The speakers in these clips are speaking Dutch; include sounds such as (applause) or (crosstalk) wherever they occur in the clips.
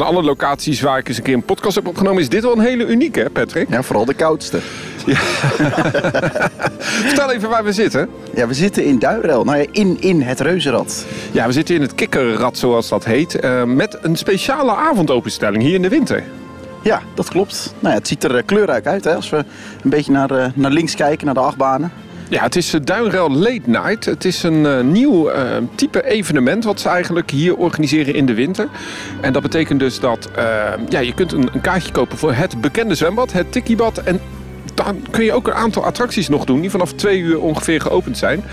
van alle locaties waar ik eens een keer een podcast heb opgenomen, is dit wel een hele unieke, hè, Patrick? Ja, vooral de koudste. (laughs) Vertel even waar we zitten. Ja, we zitten in Duinrel. Nou ja, in, in het reuzenrad. Ja, we zitten in het kikkerrad, zoals dat heet, eh, met een speciale avondopenstelling hier in de winter. Ja, dat klopt. Nou ja, het ziet er eh, kleurrijk uit hè, als we een beetje naar, eh, naar links kijken, naar de achtbanen. Ja, het is Duinrel Late Night. Het is een uh, nieuw uh, type evenement wat ze eigenlijk hier organiseren in de winter. En dat betekent dus dat ja, je kunt een, een, kaartje kopen voor het bekende zwembad, het Tikkiebad. En dan kun je ook een aantal attracties nog doen die vanaf twee uur ongeveer geopend zijn.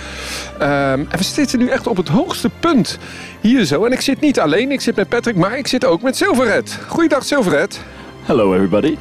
en we zitten nu echt op het hoogste punt hier zo. En ik zit niet alleen, ik zit met Patrick, maar ik zit ook met Silverhead. Goeiedag Silverhead. Hello everybody.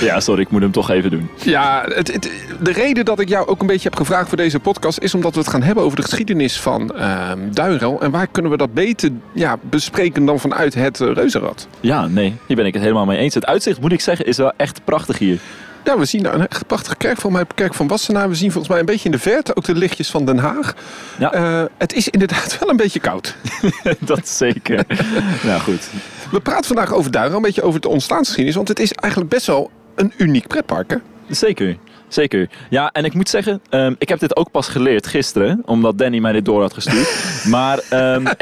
(laughs) ja, sorry, ik moet hem toch even doen. Ja, het, het, de reden dat ik jou ook een beetje heb gevraagd voor deze podcast is omdat we het gaan hebben over de geschiedenis van uh, Duinrel. En waar kunnen we dat beter ja, bespreken dan vanuit het uh, reuzenrad? Ja, nee, hier ben ik het helemaal mee eens. Het uitzicht, moet ik zeggen, is wel echt prachtig hier. Ja, we zien daar een echt prachtige kerk van mij, kerk van Wassenaar. We zien volgens mij een beetje in de verte ook de lichtjes van Den Haag. Ja. Uh, het is inderdaad (laughs) wel een beetje koud. (laughs) dat zeker. nou goed. We praten vandaag over Duinrel, een beetje over de ontstaansgeschiedenis. Want het is eigenlijk best wel een uniek pretpark, hè? Zeker. Zeker. Ja, en ik moet zeggen, um, ik heb dit ook pas geleerd gisteren, omdat Danny mij dit door had gestuurd. (laughs) maar um, (laughs)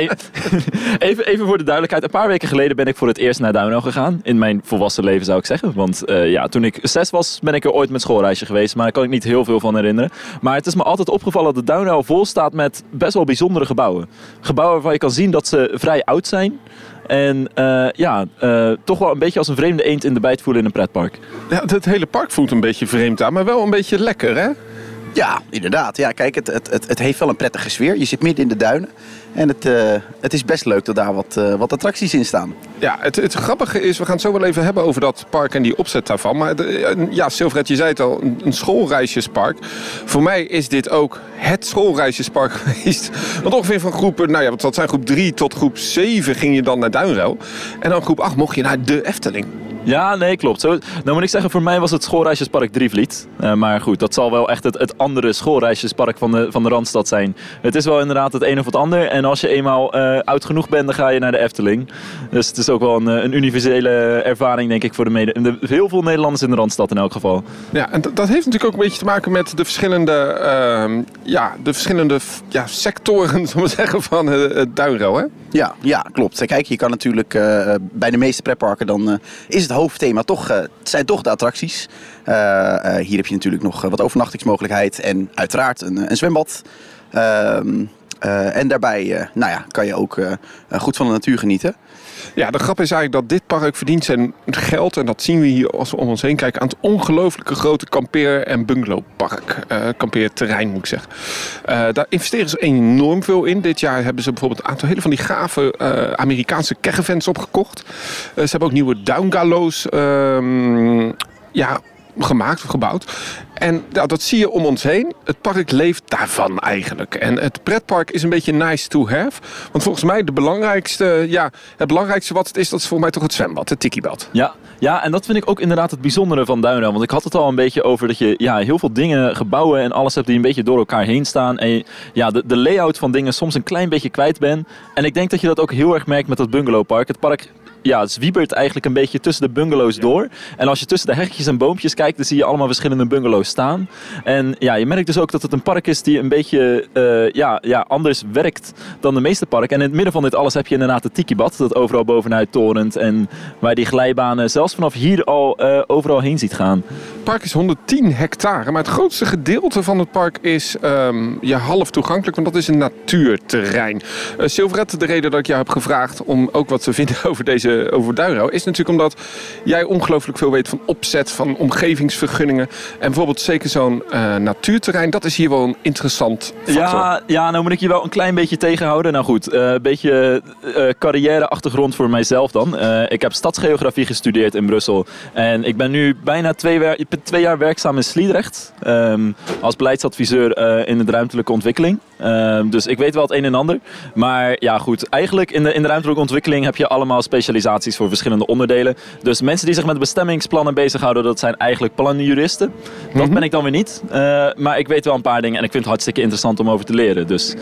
even, even voor de duidelijkheid. Een paar weken geleden ben ik voor het eerst naar Duinrel gegaan. In mijn volwassen leven zou ik zeggen. Want uh, ja, toen ik zes was, ben ik er ooit met schoolreisje geweest. Maar daar kan ik niet heel veel van herinneren. Maar het is me altijd opgevallen dat Duinrel vol staat met best wel bijzondere gebouwen. Gebouwen waarvan je kan zien dat ze vrij oud zijn. En uh, ja, uh, toch wel een beetje als een vreemde eend in de bijt voelen in een pretpark. Ja, het hele park voelt een beetje vreemd aan, maar wel een beetje lekker, hè? Ja, inderdaad. Ja, kijk, het, het, het, heeft wel een prettige sfeer. Je zit midden in de duinen. En het, uh, het is best leuk dat daar wat, uh, wat attracties in staan. Ja, het, het grappige is, we gaan het zo wel even hebben over dat park en die opzet daarvan. Maar de, ja, Silvret, je zei het al, een, schoolreisjespark. Voor mij is dit ook het schoolreisjespark (laughs) geweest. Want ongeveer van groep, nou ja, wat zijn groep 3 tot groep 7 ging je dan naar Duinruil. En dan groep 8 mocht je naar de Efteling. Ja, nee, klopt. Zo, nou moet ik zeggen, voor mij was het schoolreisjespark Drievliet. Uh, maar goed, dat zal wel echt het, het andere schoolreisjespark van de, van de Randstad zijn. Het is wel inderdaad het een of het ander. En als je eenmaal uh, oud genoeg bent, dan ga je naar de Efteling. Dus het is ook wel een, een universele ervaring, denk ik, voor de, mede, de heel veel Nederlanders in de Randstad in elk geval. Ja, en dat heeft natuurlijk ook een beetje te maken met de verschillende, uh, ja, de verschillende ja, sectoren, (laughs) zullen we zeggen, van het, Duinrel, hè? Ja, ja, klopt. Kijk, je kan natuurlijk uh, bij de meeste pretparken dan uh, is het hoofdthema toch, uh, het zijn toch de attracties. hier heb je natuurlijk nog wat overnachtingsmogelijkheid en uiteraard een, een zwembad. Ehm, en daarbij nou ja, kan je ook goed van de natuur genieten. Ja, de grap is eigenlijk dat dit park verdient zijn geld. En dat zien we hier als we om ons heen kijken. Aan het ongelooflijke grote kampeer- en bungalowpark. Uh, kampeerterrein moet ik zeggen. Uh, daar investeren ze enorm veel in. Dit jaar hebben ze bijvoorbeeld een aantal hele van die gave uh, Amerikaanse caravans opgekocht. ze hebben ook nieuwe downgalows ja, gemaakt of gebouwd. En nou, dat zie je om ons heen. Het park leeft daarvan eigenlijk. En het pretpark is een beetje nice to have. Want volgens mij de belangrijkste, ja, het belangrijkste wat het is, dat is volgens mij toch het zwembad, het tikkiebad. Ja, ja, en dat vind ik ook inderdaad het bijzondere van Duinrel. Want ik had het al een beetje over dat je ja, heel veel dingen, gebouwen en alles hebt die een beetje door elkaar heen staan. En ja, de, de layout van dingen soms een klein beetje kwijt bent. En ik denk dat je dat ook heel erg merkt met dat bungalowpark. Het park ja, zwiebert eigenlijk een beetje tussen de bungalows ja. door. En als je tussen de heggetjes en boompjes kijkt, dan zie je allemaal verschillende bungalows staan. En ja, je merkt dus ook dat het een park is die een beetje uh, ja, ja, anders werkt dan de meeste parken. En in het midden van dit alles heb je inderdaad het tikibad, dat overal bovenuit torent. En waar die glijbanen zelfs vanaf hier al uh, overal heen ziet gaan. Het park is 110 hectare, maar het grootste gedeelte van het park is um, ja, half toegankelijk, want dat is een natuurterrein. Uh, Silverette, de reden dat ik jou heb gevraagd om ook wat te vinden (laughs) over deze over Duinrouw, is natuurlijk omdat jij ongelooflijk veel weet van opzet, van omgevingsvergunningen. En bijvoorbeeld zeker zo'n uh, natuurterrein, dat is hier wel een interessant factor. Ja, ja, nou moet ik je wel een klein beetje tegenhouden. Nou goed, een uh, beetje carrière-achtergrond voor mijzelf dan. ik heb stadsgeografie gestudeerd in Brussel. En ik ben nu bijna twee, twee jaar werkzaam in Sliedrecht. Um, als beleidsadviseur in de ruimtelijke ontwikkeling. Ehm, dus ik weet wel het een en ander. Maar ja, goed. Eigenlijk in de, in de ruimtelijke ontwikkeling heb je allemaal specialisaties voor verschillende onderdelen. Dus mensen die zich met bestemmingsplannen bezighouden, dat zijn eigenlijk plannenjuristen. Dat Mhm. ben ik dan weer niet. Eh, maar ik weet wel een paar dingen en ik vind het hartstikke interessant om over te leren. Dus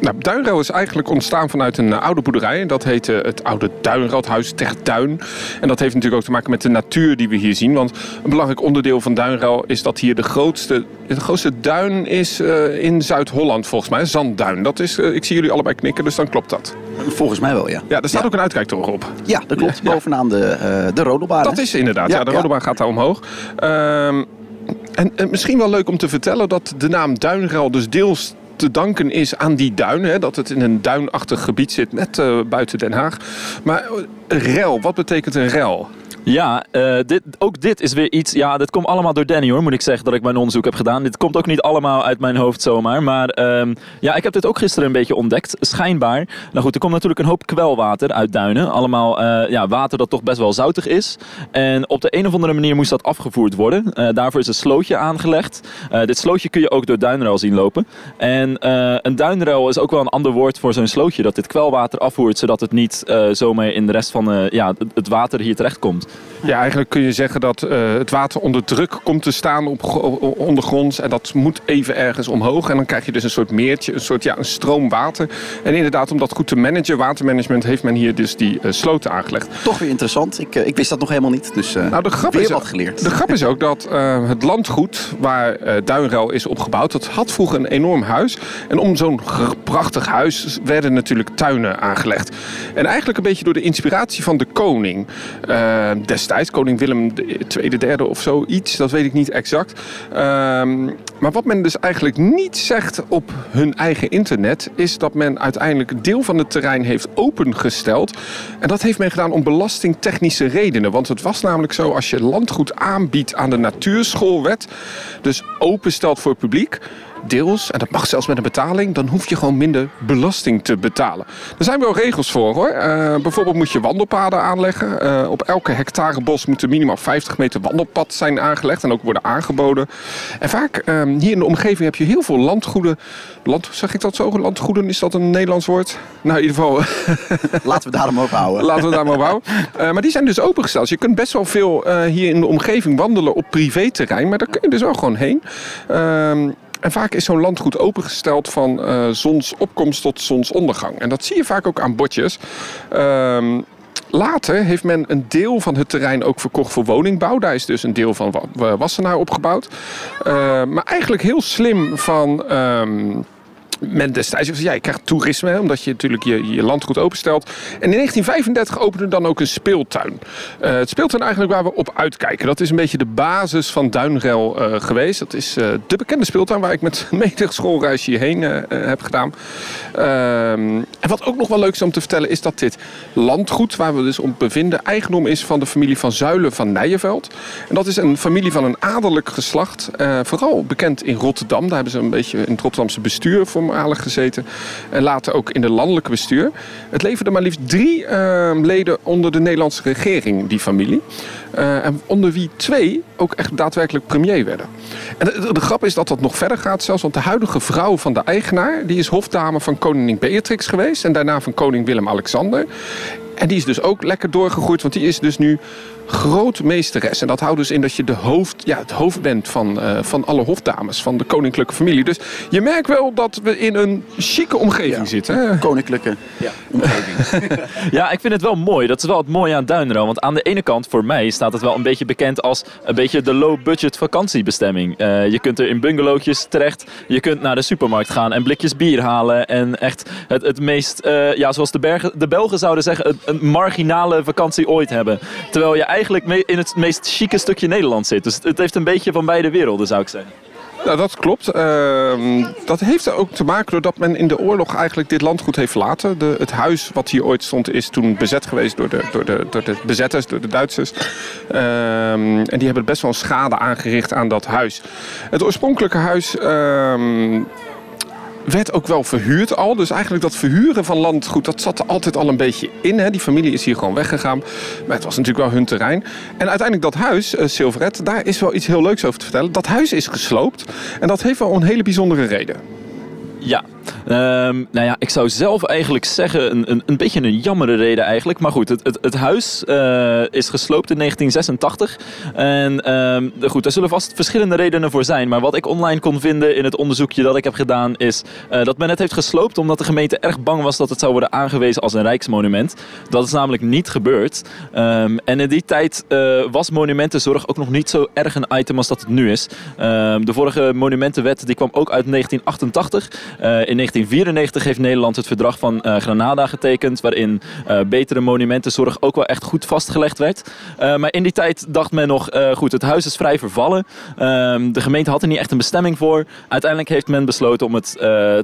Nou, is eigenlijk ontstaan vanuit een eh, oude boerderij. Dat heette het oude Duinradhuis ter Duin. En dat heeft natuurlijk ook te maken met de natuur die we hier zien. Want een belangrijk onderdeel van Duinrel is dat hier de grootste, de grootste duin is eh, in Zuid-Holland volgens mij. Zandduin. Dat is, eh, ik zie jullie allebei knikken, dus dan klopt dat. Volgens mij wel, ja. Ja, er staat Ja. ook een uitkijktoren op. Ja, dat klopt. Bovenaan de, eh de Rodelbaan. Dat hè? is inderdaad, ja, de ja. Rodebaan gaat daar omhoog. Ehm, en, en misschien wel leuk om te vertellen dat de naam Duinrel dus deels te danken is aan die duin. Hè, dat het in een duinachtig gebied zit, net eh, buiten Den Haag. Maar eh, rel, wat betekent een rel? Ja, eh, dit, ook dit is weer iets. Ja, dit komt allemaal door Danny hoor, moet ik zeggen dat ik mijn onderzoek heb gedaan. Dit komt ook niet allemaal uit mijn hoofd zomaar. Maar ehm, ja, ik heb dit ook gisteren een beetje ontdekt. Schijnbaar. Nou goed, er komt natuurlijk een hoop kwelwater uit duinen. Allemaal eh, ja, water dat toch best wel zoutig is. En op de een of andere manier moest dat afgevoerd worden. Eh, daarvoor is een slootje aangelegd. Dit slootje kun je ook door duinruil zien lopen. En een duinruil is ook wel een ander woord voor zo'n slootje. Dat dit kwelwater afvoert, zodat het niet zomaar in de rest van ja, het water hier terecht komt. Ja, eigenlijk kun je zeggen dat eh, het water onder druk komt te staan op gro- ondergronds. En dat moet even ergens omhoog. En dan krijg je dus een soort meertje, een soort ja, een stroom water. En inderdaad, om dat goed te managen, watermanagement, heeft men hier dus die eh, sloten aangelegd. Toch weer interessant. Ik, eh, ik wist dat nog helemaal niet. Dus Nou, de grap weer is, wat geleerd. De grap is ook dat het landgoed waar Duinruil is opgebouwd, dat had vroeger een enorm huis. En om zo'n prachtig huis werden natuurlijk tuinen aangelegd. En eigenlijk een beetje door de inspiratie van de koning destijds, koning Willem II, derde of zoiets, dat weet ik niet exact. Ehm, maar wat men dus eigenlijk niet zegt op hun eigen internet, is dat men uiteindelijk deel van het terrein heeft opengesteld. En dat heeft men gedaan om belastingtechnische redenen. Want het was namelijk zo, als je landgoed aanbiedt aan de natuurschoolwet, dus openstelt voor het publiek, deels, en dat mag zelfs met een betaling, dan hoef je gewoon minder belasting te betalen. Er zijn wel regels voor hoor. Eh, bijvoorbeeld moet je wandelpaden aanleggen. Eh, op elke hectare bos moet er minimaal 50 meter wandelpad zijn aangelegd en ook worden aangeboden. En vaak eh, hier in de omgeving heb je heel veel landgoeden. Land, zeg ik dat zo? Landgoeden, is dat een Nederlands woord? Nou, in ieder geval (laughs) Laten we daarom over houden. Laten we daar maar op houden. (laughs) Eh, maar die zijn dus opengesteld. Dus je kunt best wel veel hier in de omgeving wandelen op privéterrein. Maar daar kun je dus wel gewoon heen. Ehm, en vaak is zo'n landgoed opengesteld van eh, zonsopkomst tot zonsondergang. En dat zie je vaak ook aan bordjes. Ehm, Later heeft men een deel van het terrein ook verkocht voor woningbouw. Daar is dus een deel van Wa- Wassenaar opgebouwd. Eh, maar eigenlijk heel slim van... ehm, men destijds zei, ja, je krijgt toerisme, omdat je natuurlijk je, landgoed openstelt. En in 1935 opende dan ook een speeltuin. Eh, het speeltuin eigenlijk waar we op uitkijken. Dat is een beetje de basis van Duinrel eh, geweest. Dat is eh, de bekende speeltuin waar ik met (laughs) menig schoolreis hierheen heb gedaan. Ehm, en wat ook nog wel leuk is om te vertellen is dat dit landgoed waar we dus op bevinden eigendom is van de familie van Zuilen van Nijenveld. En dat is een familie van een adellijk geslacht. vooral bekend in Rotterdam. Daar hebben ze een beetje het Rotterdamse bestuur gezeten. En later ook in het landelijke bestuur. Het leverde maar liefst drie eh, leden onder de Nederlandse regering, die familie. Eh, en onder wie twee ook echt daadwerkelijk premier werden. En de, de- de grap is dat dat nog verder gaat zelfs. Want de huidige vrouw van de eigenaar... die is hofdame van koningin Beatrix geweest. En daarna van koning Willem-Alexander. En die is dus ook lekker doorgegroeid. Want die is dus nu grootmeesteres. En dat houdt dus in dat je de hoofd, ja, het hoofd bent van, eh, van alle hofdames. Van de koninklijke familie. Dus je merkt wel dat we in een chique omgeving Ja. zitten. hè? Koninklijke omgeving. (laughs) Ja, ik vind het wel mooi. Dat is wel het mooie aan Duinrel. Want aan de ene kant, voor mij, staat het wel een beetje bekend als een beetje de low-budget vakantiebestemming. Eh, je kunt er in bungalowtjes terecht. Je kunt naar de supermarkt gaan en blikjes bier halen. En echt het, het meest, eh, ja, zoals de, Bergen, de Belgen zouden zeggen, een, een marginale vakantie ooit hebben. Terwijl je eigenlijk in het meest chique stukje Nederland zit. Dus het heeft een beetje van beide werelden, zou ik zeggen. Nou, dat klopt. Ehm, dat heeft er ook te maken doordat men in de oorlog eigenlijk dit landgoed heeft verlaten. De, het huis wat hier ooit stond is toen bezet geweest door de, door de, door de bezetters, door de Duitsers. Ehm, en die hebben best wel schade aangericht aan dat huis. Het oorspronkelijke huis ehm, werd ook wel verhuurd al. Dus eigenlijk dat verhuren van landgoed, dat zat er altijd al een beetje in. Hè. Die familie is hier gewoon weggegaan. Maar het was natuurlijk wel hun terrein. En uiteindelijk dat huis, eh Silveret, daar is wel iets heel leuks over te vertellen. Dat huis is gesloopt. En dat heeft wel een hele bijzondere reden. Ja, Ehm, nou ja, ik zou zelf eigenlijk zeggen, een, een, een beetje een jammere reden eigenlijk. Maar goed, het, het, het huis eh, is gesloopt in 1986. En um, goed, daar zullen vast verschillende redenen voor zijn. Maar wat ik online kon vinden in het onderzoekje dat ik heb gedaan, is uh, dat men het heeft gesloopt omdat de gemeente erg bang was dat het zou worden aangewezen als een rijksmonument. Dat is namelijk niet gebeurd. Um, en in die tijd uh, was monumentenzorg ook nog niet zo erg een item als dat het nu is. de vorige monumentenwet die kwam ook uit 1988 in 1994 heeft Nederland het verdrag van uh, Granada getekend, waarin uh, betere monumentenzorg ook wel echt goed vastgelegd werd. Maar in die tijd dacht men nog, goed, het huis is vrij vervallen. Ehm, de gemeente had er niet echt een bestemming voor. Uiteindelijk heeft men besloten om het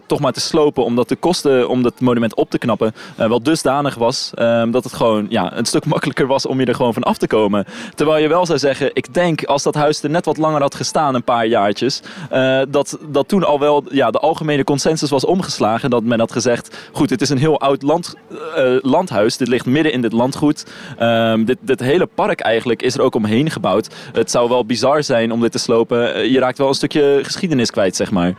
toch maar te slopen, omdat de kosten om dat monument op te knappen wel dusdanig was ehm, dat het gewoon ja, een stuk (laughs) makkelijker was om je er gewoon van af te komen. Terwijl je wel zou zeggen, ik denk als dat huis er net wat langer had gestaan, een paar jaartjes, dat, dat toen al wel ja, de algemene consensus was omgeslagen. Dat men had gezegd, goed, het is een heel oud land, uh, landhuis. Dit ligt midden in dit landgoed. Um, dit, dit hele park eigenlijk is er ook omheen gebouwd. Het zou wel bizar zijn om dit te slopen. Uh, je raakt wel een stukje geschiedenis kwijt, zeg maar.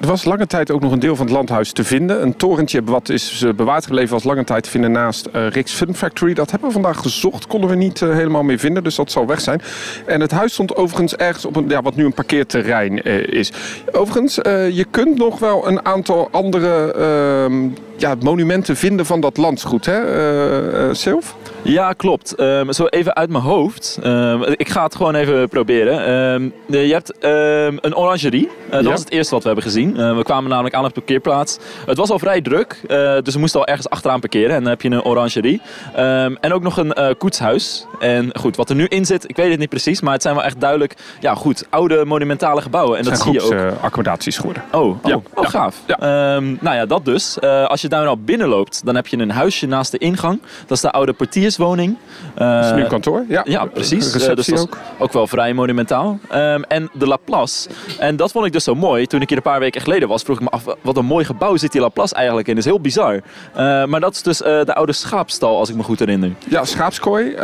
Er was lange tijd ook nog een deel van het landhuis te vinden. Een torentje wat is bewaard gebleven was lange tijd te vinden naast uh, Rick's Fun Factory. Dat hebben we vandaag gezocht, konden we niet uh, helemaal meer vinden, dus dat zal weg zijn. En het huis stond overigens ergens op een, ja, wat nu een parkeerterrein uh, is. Overigens, je kunt nog wel een aantal andere ehm, ja, monumenten vinden van dat landgoed, hè, Silv? Ja, klopt. Um, zo even uit mijn hoofd. Um, ik ga het gewoon even proberen. Um, je hebt een orangerie. Uh, dat ja. was het eerste wat we hebben gezien. Uh, we kwamen namelijk aan op de parkeerplaats. Het was al vrij druk, uh, dus we moesten al ergens achteraan parkeren. En dan heb je een orangerie. en ook nog een koetshuis. En goed, wat er nu in zit, ik weet het niet precies. Maar het zijn wel echt duidelijk, ja goed, oude monumentale gebouwen. En dat zie je ook. accommodaties geworden. Oh, oh, ja. oh gaaf. Ja. nou ja, dat dus. als je daar nou binnenloopt, dan heb je een huisje naast de ingang. Dat is de oude portierswoning. dat is nu een kantoor, ja. Ja, precies. dus dat ook. ook wel vrij monumentaal. en de Laplace. En dat vond ik dus zo mooi. Toen ik hier een paar weken geleden was, vroeg ik me af, wat een mooi gebouw zit die Laplace eigenlijk in. Dat is heel bizar. Uh, maar dat is dus uh, de oude schaapstal, als ik me goed herinner. Ja, schaapskooi. Uh,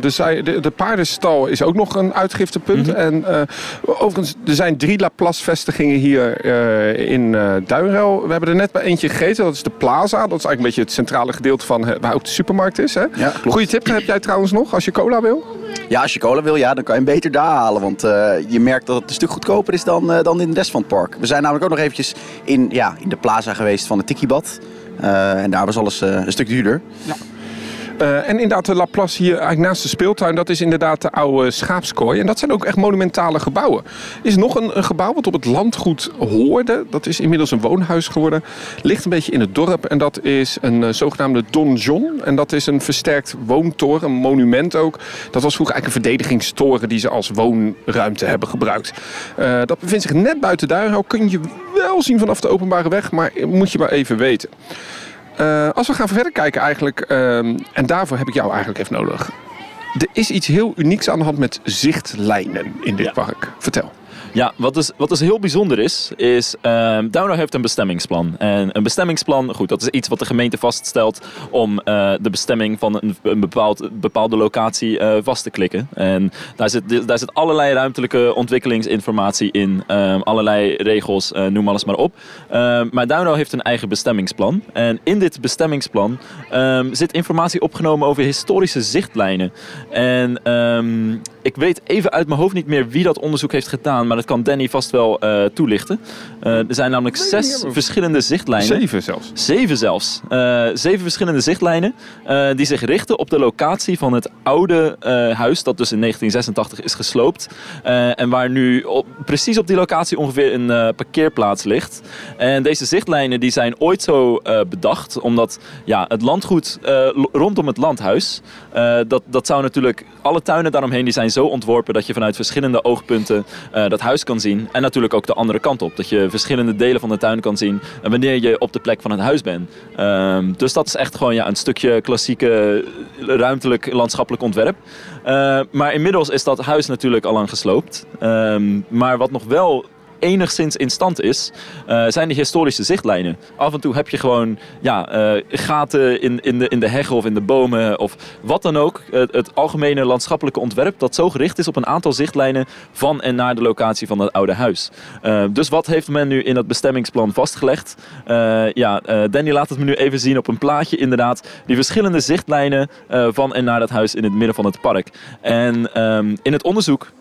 de, de, de, paardenstal is ook nog een uitgiftepunt. Mm -hmm. En eh, overigens, er zijn drie Laplace-vestigingen hier in Duinrel. We hebben er net bij eentje gegeten. Dat is de Plaza. Dat is eigenlijk een beetje het centrale gedeelte van waar ook de supermarkt is. Hè? Ja, Goeie tip heb jij trouwens nog, als je cola wil? Ja, als je cola wil, ja, dan kan je hem beter daar halen. Want uh, je merkt dat het een stuk goedkoper is dan, uh, dan in de rest van het park. We zijn namelijk ook nog eventjes in, ja, in de plaza geweest van het Tikibad. Uh, en daar was alles een stuk duurder. Ja. Uh, en inderdaad, de Laplace hier eigenlijk naast de speeltuin, dat is inderdaad de oude schaapskooi. En dat zijn ook echt monumentale gebouwen. Is nog een, gebouw wat op het landgoed hoorde. Dat is inmiddels een woonhuis geworden. Ligt een beetje in het dorp en dat is een uh, zogenaamde donjon. En dat is een versterkt woontoren, een monument ook. Dat was vroeger eigenlijk een verdedigingstoren die ze als woonruimte hebben gebruikt. Uh, dat bevindt zich net buiten Duinhout. Kun je wel zien vanaf de openbare weg, maar moet je maar even weten. Uh, als we gaan verder kijken eigenlijk, uh, en daarvoor heb ik jou eigenlijk even nodig. Er is iets heel unieks aan de hand met zichtlijnen in dit ja. park. Vertel. Ja, wat dus, wat dus heel bijzonder is, is Download heeft een bestemmingsplan. En een bestemmingsplan, goed, dat is iets wat de gemeente vaststelt om uh, de bestemming van een, een bepaald, bepaalde locatie uh, vast te klikken. En daar zit, daar zit allerlei ruimtelijke ontwikkelingsinformatie in, um, allerlei regels, uh, noem alles maar op. Um, maar Download heeft een eigen bestemmingsplan. En in dit bestemmingsplan zit informatie opgenomen over historische zichtlijnen. En ik weet even uit mijn hoofd niet meer wie dat onderzoek heeft gedaan, maar dat kan Danny vast wel uh, toelichten. Uh, er zijn namelijk nee, zes verschillende zichtlijnen. Zeven zelfs. Zeven zelfs. Uh, zeven verschillende zichtlijnen die zich richten op de locatie van het oude huis dat dus in 1986 is gesloopt. en waar nu op, precies op die locatie ongeveer een parkeerplaats ligt. En deze zichtlijnen die zijn ooit zo bedacht omdat ja, het landgoed rondom het landhuis, dat, dat zou natuurlijk alle tuinen daaromheen die zijn zo ontworpen dat je vanuit verschillende oogpunten uh, dat huis kan zien. En natuurlijk ook de andere kant op. Dat je verschillende delen van de tuin kan zien wanneer je op de plek van het huis bent. Um, dus dat is echt gewoon ja, een stukje klassieke ruimtelijk landschappelijk ontwerp. Uh, maar inmiddels is dat huis natuurlijk al lang gesloopt. Um, maar wat nog wel enigszins in stand is, eh, zijn de historische zichtlijnen. Af en toe heb je gewoon ja, eh, gaten in, in, de, in de heggen of in de bomen of wat dan ook. Het, algemene landschappelijke ontwerp dat zo gericht is op een aantal zichtlijnen van en naar de locatie van het oude huis. Eh, dus wat heeft men nu in het bestemmingsplan vastgelegd? Ja, Danny laat het me nu even zien op een plaatje inderdaad. Die verschillende zichtlijnen van en naar dat huis in het midden van het park. En ehm, in het onderzoek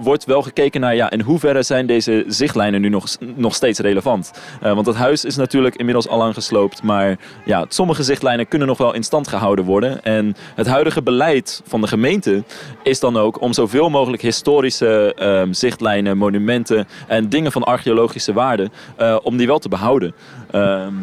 wordt wel gekeken naar ja, in hoeverre zijn deze zichtlijnen nu nog, nog steeds relevant. Eh, want het huis is natuurlijk inmiddels al lang gesloopt. Maar ja, sommige zichtlijnen kunnen nog wel in stand gehouden worden. En het huidige beleid van de gemeente is dan ook om zoveel mogelijk historische ehm, zichtlijnen, monumenten en dingen van archeologische waarde, eh, om die wel te behouden. Ehm,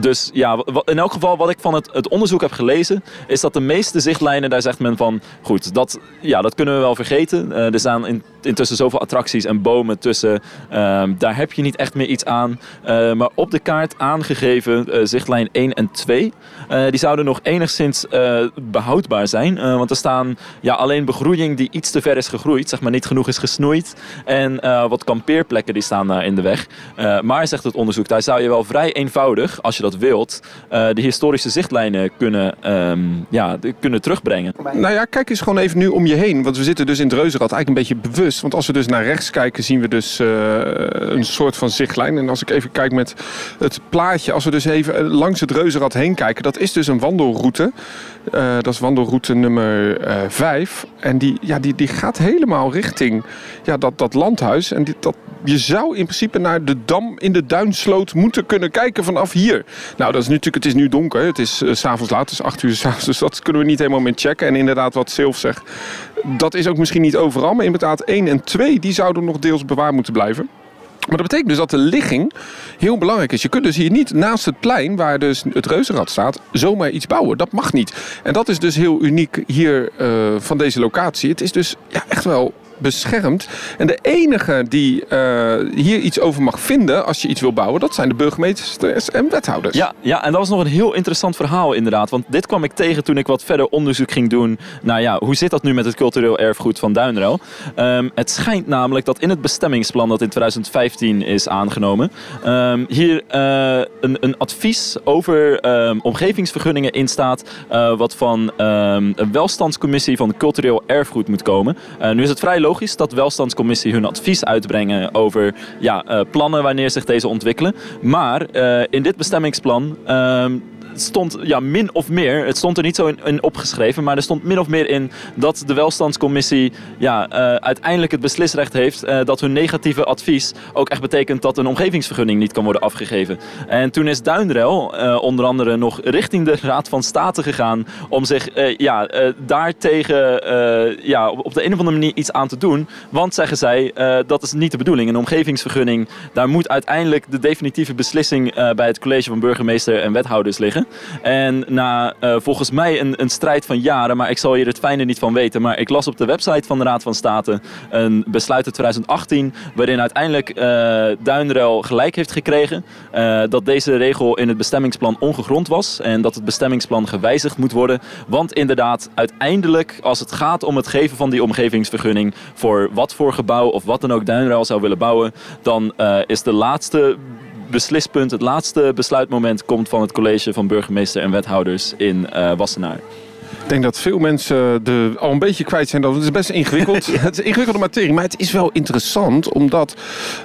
dus ja, in elk geval wat ik van het, het onderzoek heb gelezen, is dat de meeste zichtlijnen, daar zegt men van, goed, dat, ja, dat kunnen we wel vergeten. Eh, er staan in, intussen zoveel attracties en bomen tussen, Ehm, daar heb je niet echt meer iets aan. Eh, maar op de kaart aangegeven, eh, zichtlijn 1 en 2, eh, die zouden nog enigszins eh, behoudbaar zijn. Want er staan ja, alleen begroeiing die iets te ver is gegroeid, zeg maar niet genoeg is gesnoeid. En wat kampeerplekken die staan daar in de weg. Maar zegt het onderzoek, daar zou je wel vrij eenvoudig, als je dat wilt, de historische zichtlijnen kunnen, ehm, ja, kunnen terugbrengen. Nou ja, kijk eens gewoon even nu om je heen. Want we zitten dus in het Reuzenrad eigenlijk een beetje bewust. Want als we dus naar rechts kijken, zien we dus eh, een soort van zichtlijn. En als ik even kijk met het plaatje, als we dus even eh, langs het Reuzenrad heen kijken, dat is dus een wandelroute. Eh, dat is wandelroute nummer 5. en die, ja, die, die gaat helemaal richting ja, dat, dat landhuis. En die, dat, je zou in principe naar de dam in de Duinsloot moeten kunnen kijken vanaf hier. Nou, dat is nu natuurlijk, het is nu donker. Het is s s'avonds laat, het is 8 uur s'avonds. Dus dat kunnen we niet helemaal meer checken. En inderdaad, wat Silv zegt, dat is ook misschien niet overal. Maar inderdaad, 1 en 2, die zouden nog deels bewaard moeten blijven. Maar dat betekent dus dat de ligging heel belangrijk is. Je kunt dus hier niet naast het plein, waar dus het reuzenrad staat, zomaar iets bouwen. Dat mag niet. En dat is dus heel uniek hier eh, van deze locatie. Het is dus ja, echt wel beschermd. En de enige die eh, hier iets over mag vinden als je iets wil bouwen, dat zijn de burgemeesters en wethouders. Ja, ja, en dat was nog een heel interessant verhaal inderdaad. Want dit kwam ik tegen toen ik wat verder onderzoek ging doen. naar ja, hoe zit dat nu met het cultureel erfgoed van Duinruil? Ehm, het schijnt namelijk dat in het bestemmingsplan dat in 2015 is aangenomen... ehm, hier eh, een, een advies over ehm, omgevingsvergunningen in staat... eh, wat van een welstandscommissie van cultureel erfgoed moet komen. Nu is het vrij logisch dat welstandscommissie hun advies uitbrengen over ja, eh, plannen wanneer zich deze ontwikkelen. Maar eh, in dit bestemmingsplan ehm, stond ja, min of meer, het stond er niet zo in, opgeschreven, maar er stond min of meer in dat de welstandscommissie ja, eh, uiteindelijk het beslisrecht heeft eh, dat hun negatieve advies ook echt betekent dat een omgevingsvergunning niet kan worden afgegeven. En toen is Duinrel eh, onder andere nog richting de Raad van State gegaan om zich ja, daartegen ja, op op de een of andere manier iets aan te doen. Want zeggen zij, dat is niet de bedoeling. Een omgevingsvergunning, daar moet uiteindelijk de definitieve beslissing bij het college van burgemeester en wethouders liggen. En na eh, volgens mij een, een strijd van jaren, maar ik zal hier het fijne niet van weten. Maar ik las op de website van de Raad van State een besluit uit 2018. waarin uiteindelijk Duinruil gelijk heeft gekregen. eh, dat deze regel in het bestemmingsplan ongegrond was. En dat het bestemmingsplan gewijzigd moet worden. Want inderdaad, uiteindelijk, als het gaat om het geven van die omgevingsvergunning. voor wat voor gebouw of wat dan ook Duinruil zou willen bouwen. dan is de laatste beslispunt, het laatste besluitmoment komt van het college van burgemeester en wethouders in eh, Wassenaar. Ik denk dat veel mensen de, al een beetje kwijt zijn. Dat het is best ingewikkeld. (laughs) Het is ingewikkelde materie, maar het is wel interessant omdat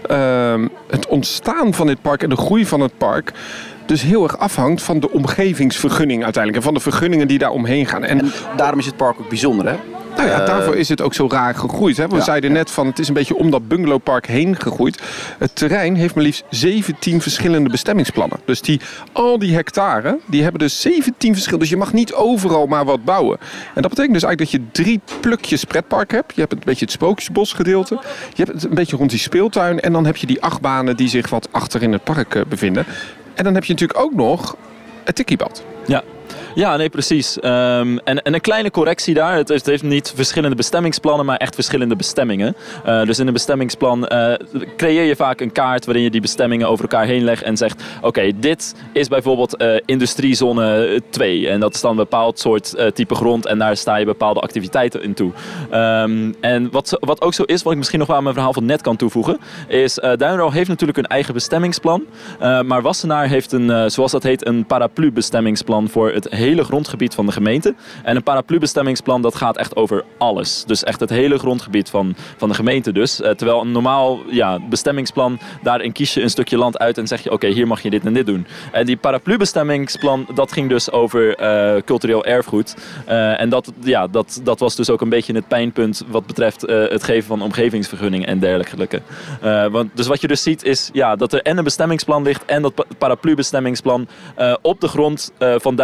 ehm, het ontstaan van dit park en de groei van het park dus heel erg afhangt van de omgevingsvergunning uiteindelijk en van de vergunningen die daar omheen gaan. En En daarom is het park ook bijzonder, hè? Nou ja, daarvoor is het ook zo raar gegroeid. Hè? We Ja, zeiden net van het is een beetje om dat bungalowpark heen gegroeid. Het terrein heeft maar liefst 17 verschillende bestemmingsplannen. Dus die, al die hectare, die hebben dus 17 verschillende. Dus je mag niet overal maar wat bouwen. En dat betekent dus eigenlijk dat je drie plukjes pretpark hebt. Je hebt een beetje het sprookjesbosgedeelte. Je hebt het een beetje rond die speeltuin. En dan heb je die achtbanen die zich wat achter in het park eh, bevinden. En dan heb je natuurlijk ook nog het tikkiebad. Ja. Ja, nee, precies. Ehm, en, en een kleine correctie daar. Het, het heeft niet verschillende bestemmingsplannen, maar echt verschillende bestemmingen. Uh, dus in een bestemmingsplan uh, creëer je vaak een kaart waarin je die bestemmingen over elkaar heen legt en zegt: Oké, dit is bijvoorbeeld uh, industriezone 2. En dat is dan een bepaald soort type grond en daar sta je bepaalde activiteiten in toe. Um, en wat, wat ook zo is, wat ik misschien nog wel aan mijn verhaal van net kan toevoegen, is Duinro heeft natuurlijk een eigen bestemmingsplan. Maar Wassenaar heeft een, zoals dat heet, een paraplu-bestemmingsplan voor het hele grondgebied van de gemeente. En een paraplu-bestemmingsplan dat gaat echt over alles. Dus echt het hele grondgebied van, van de gemeente dus. terwijl een normaal ja, bestemmingsplan, daarin kies je een stukje land uit en zeg je oké, hier mag je dit en dit doen. En die paraplu-bestemmingsplan, dat ging dus over cultureel erfgoed. en dat, ja, dat, dat was dus ook een beetje het pijnpunt wat betreft het geven van omgevingsvergunningen en dergelijke. Want, dus wat je dus ziet is ja, dat er en een bestemmingsplan ligt en dat paraplu-bestemmingsplan op de grond van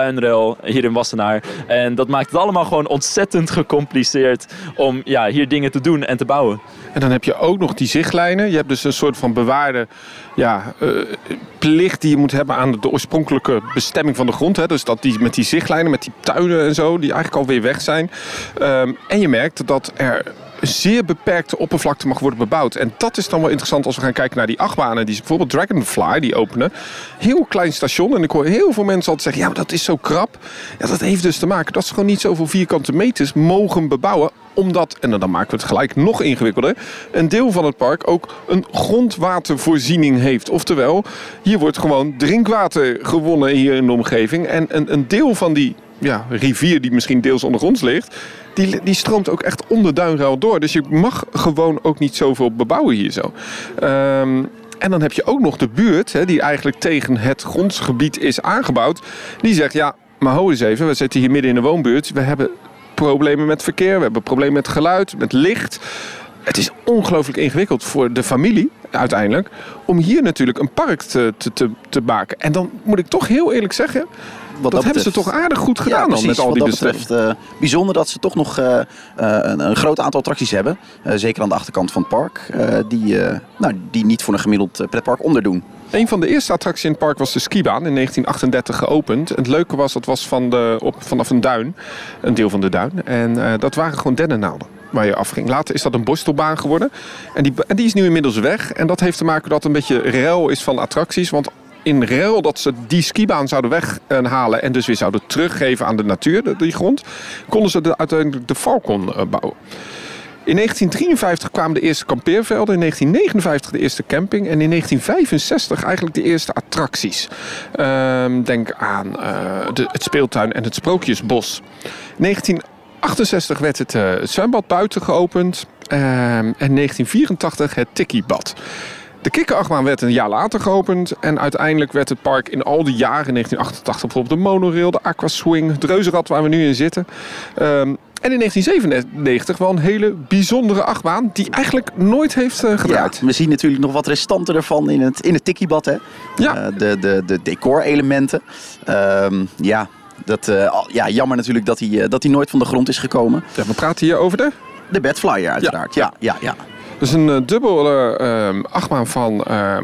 Hier in Wassenaar. En dat maakt het allemaal gewoon ontzettend gecompliceerd om ja, hier dingen te doen en te bouwen. En dan heb je ook nog die zichtlijnen. Je hebt dus een soort van bewaarde ja, plicht die je moet hebben aan de oorspronkelijke bestemming van de grond. Hè. Dus dat die, met die zichtlijnen, met die tuinen en zo, die eigenlijk alweer weg zijn. Um, en je merkt dat er zeer beperkte oppervlakte mag worden bebouwd. En dat is dan wel interessant als we gaan kijken naar die achtbanen. Die bijvoorbeeld Dragonfly, die openen. Heel klein station. En ik hoor heel veel mensen altijd zeggen, ja, dat is zo krap. Ja, dat heeft dus te maken dat ze gewoon niet zoveel vierkante meters mogen bebouwen omdat, en dan maken we het gelijk nog ingewikkelder, een deel van het park ook een grondwatervoorziening heeft. Oftewel, hier wordt gewoon drinkwater gewonnen hier in de omgeving. En een, een deel van die ja, rivier die misschien deels ondergronds ligt, die, die stroomt ook echt onder Duinruil door. Dus je mag gewoon ook niet zoveel bebouwen hier zo. Um, en dan heb je ook nog de buurt, hè, die eigenlijk tegen het grondgebied is aangebouwd. Die zegt, ja, maar ho eens even, we zitten hier midden in de woonbuurt. We hebben problemen met verkeer, we hebben problemen met geluid, met licht. Het is ongelooflijk ingewikkeld voor de familie uiteindelijk om hier natuurlijk een park te, te, te maken. En dan moet ik toch heel eerlijk zeggen, dat, hebben ze toch aardig goed gedaan ja, precies, dan met al die wat dat betreft, uh, bijzonder dat ze toch nog uh, uh, een, een, groot aantal attracties hebben. zeker aan de achterkant van het park. die, nou, die niet voor een gemiddeld pretpark onderdoen. Een van de eerste attracties in het park was de skibaan, in 1938 geopend. het leuke was, dat was van de, op, vanaf een duin, een deel van de duin. En dat waren gewoon dennennaalden waar je afging. Later is dat een borstelbaan geworden. En die, en die is nu inmiddels weg. En dat heeft te maken dat het een beetje ruil is van attracties. Want in ruil dat ze die skibaan zouden weghalen en dus weer zouden teruggeven aan de natuur, die grond, konden ze de, uiteindelijk de Falcon eh, bouwen. In 1953 kwamen de eerste kampeervelden, in 1959 de eerste camping en in 1965 eigenlijk de eerste attracties. Ehm, denk aan uh, de, het speeltuin en het Sprookjesbos. In 1968 werd het, het zwembad buiten geopend ehm, en 1984 het Tiki-bad. De kikkerachtbaan werd een jaar later geopend. En uiteindelijk werd het park in al die jaren, in 1988 bijvoorbeeld de monorail, de aquaswing, het reuzenrad waar we nu in zitten. Um, en in 1997 wel een hele bijzondere achtbaan die eigenlijk nooit heeft uh, gedraaid. Ja, we zien natuurlijk nog wat restanten ervan in het, in het tikkiebad. Hè? Ja. Uh, de, de, de decorelementen. Um, ja, dat, uh, ja, jammer natuurlijk dat hij, dat hij nooit van de grond is gekomen. Ja, we praten hier over de? De bedflyer uiteraard, ja. ja, ja, ja. Dus een uh, dubbele uh, achtbaan van uh,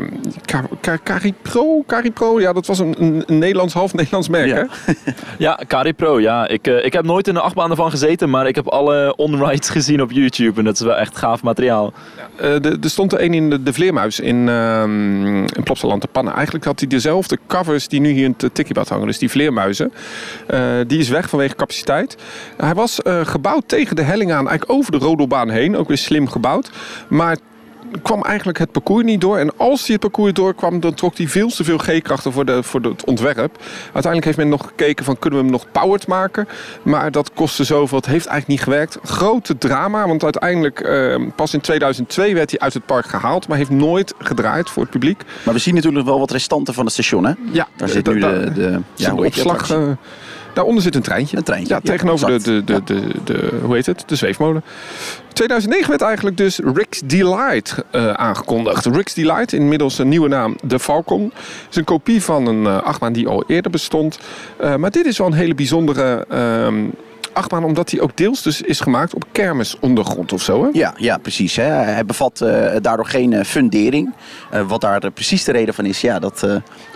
Caripro. Caripro, ja, dat was een, een, Nederlands, half Nederlands merk, ja. hè? (laughs) ja, Caripro, ja. Ik, uh, ik heb nooit in een achtbaan ervan gezeten, maar ik heb alle on-rides gezien op YouTube. En dat is wel echt gaaf materiaal. Uh, er stond er een in de, de Vleermuis in, um, in Plopsaland te pannen. Eigenlijk had hij dezelfde covers die nu hier in het Tikkiebad hangen. Dus die Vleermuizen. Die is weg vanwege capaciteit. Hij was gebouwd tegen de helling aan, eigenlijk over de rodelbaan heen. Ook weer slim gebouwd. Maar kwam eigenlijk het parcours niet door. En als hij het parcours doorkwam, dan trok hij veel te veel G-krachten voor, de, voor het ontwerp. Uiteindelijk heeft men nog gekeken van kunnen we hem nog powered maken. Maar dat kostte zoveel, het heeft eigenlijk niet gewerkt. Grote drama, want uiteindelijk eh, pas in 2002 werd hij uit het park gehaald. Maar heeft nooit gedraaid voor het publiek. Maar we zien natuurlijk wel wat restanten van het station hè? Ja. Daar zit nu de, de, ja, opslag... Daaronder zit een treintje. Een treintje. Ja, tegenover de, de, de, de, de, hoe heet het? De zweefmolen. 2009 werd eigenlijk dus Rick's Delight uh, aangekondigd. Rick's Delight, inmiddels een nieuwe naam, de Falcon. is een kopie van een uh, achtbaan die al eerder bestond. Uh, maar dit is wel een hele bijzondere... achtbaan omdat die ook deels dus is gemaakt op kermisondergrond of zo. Hè? Ja, ja, precies. Hè. Hij bevat uh, daardoor geen uh, fundering. Uh, wat daar precies de reden van is, ja, dat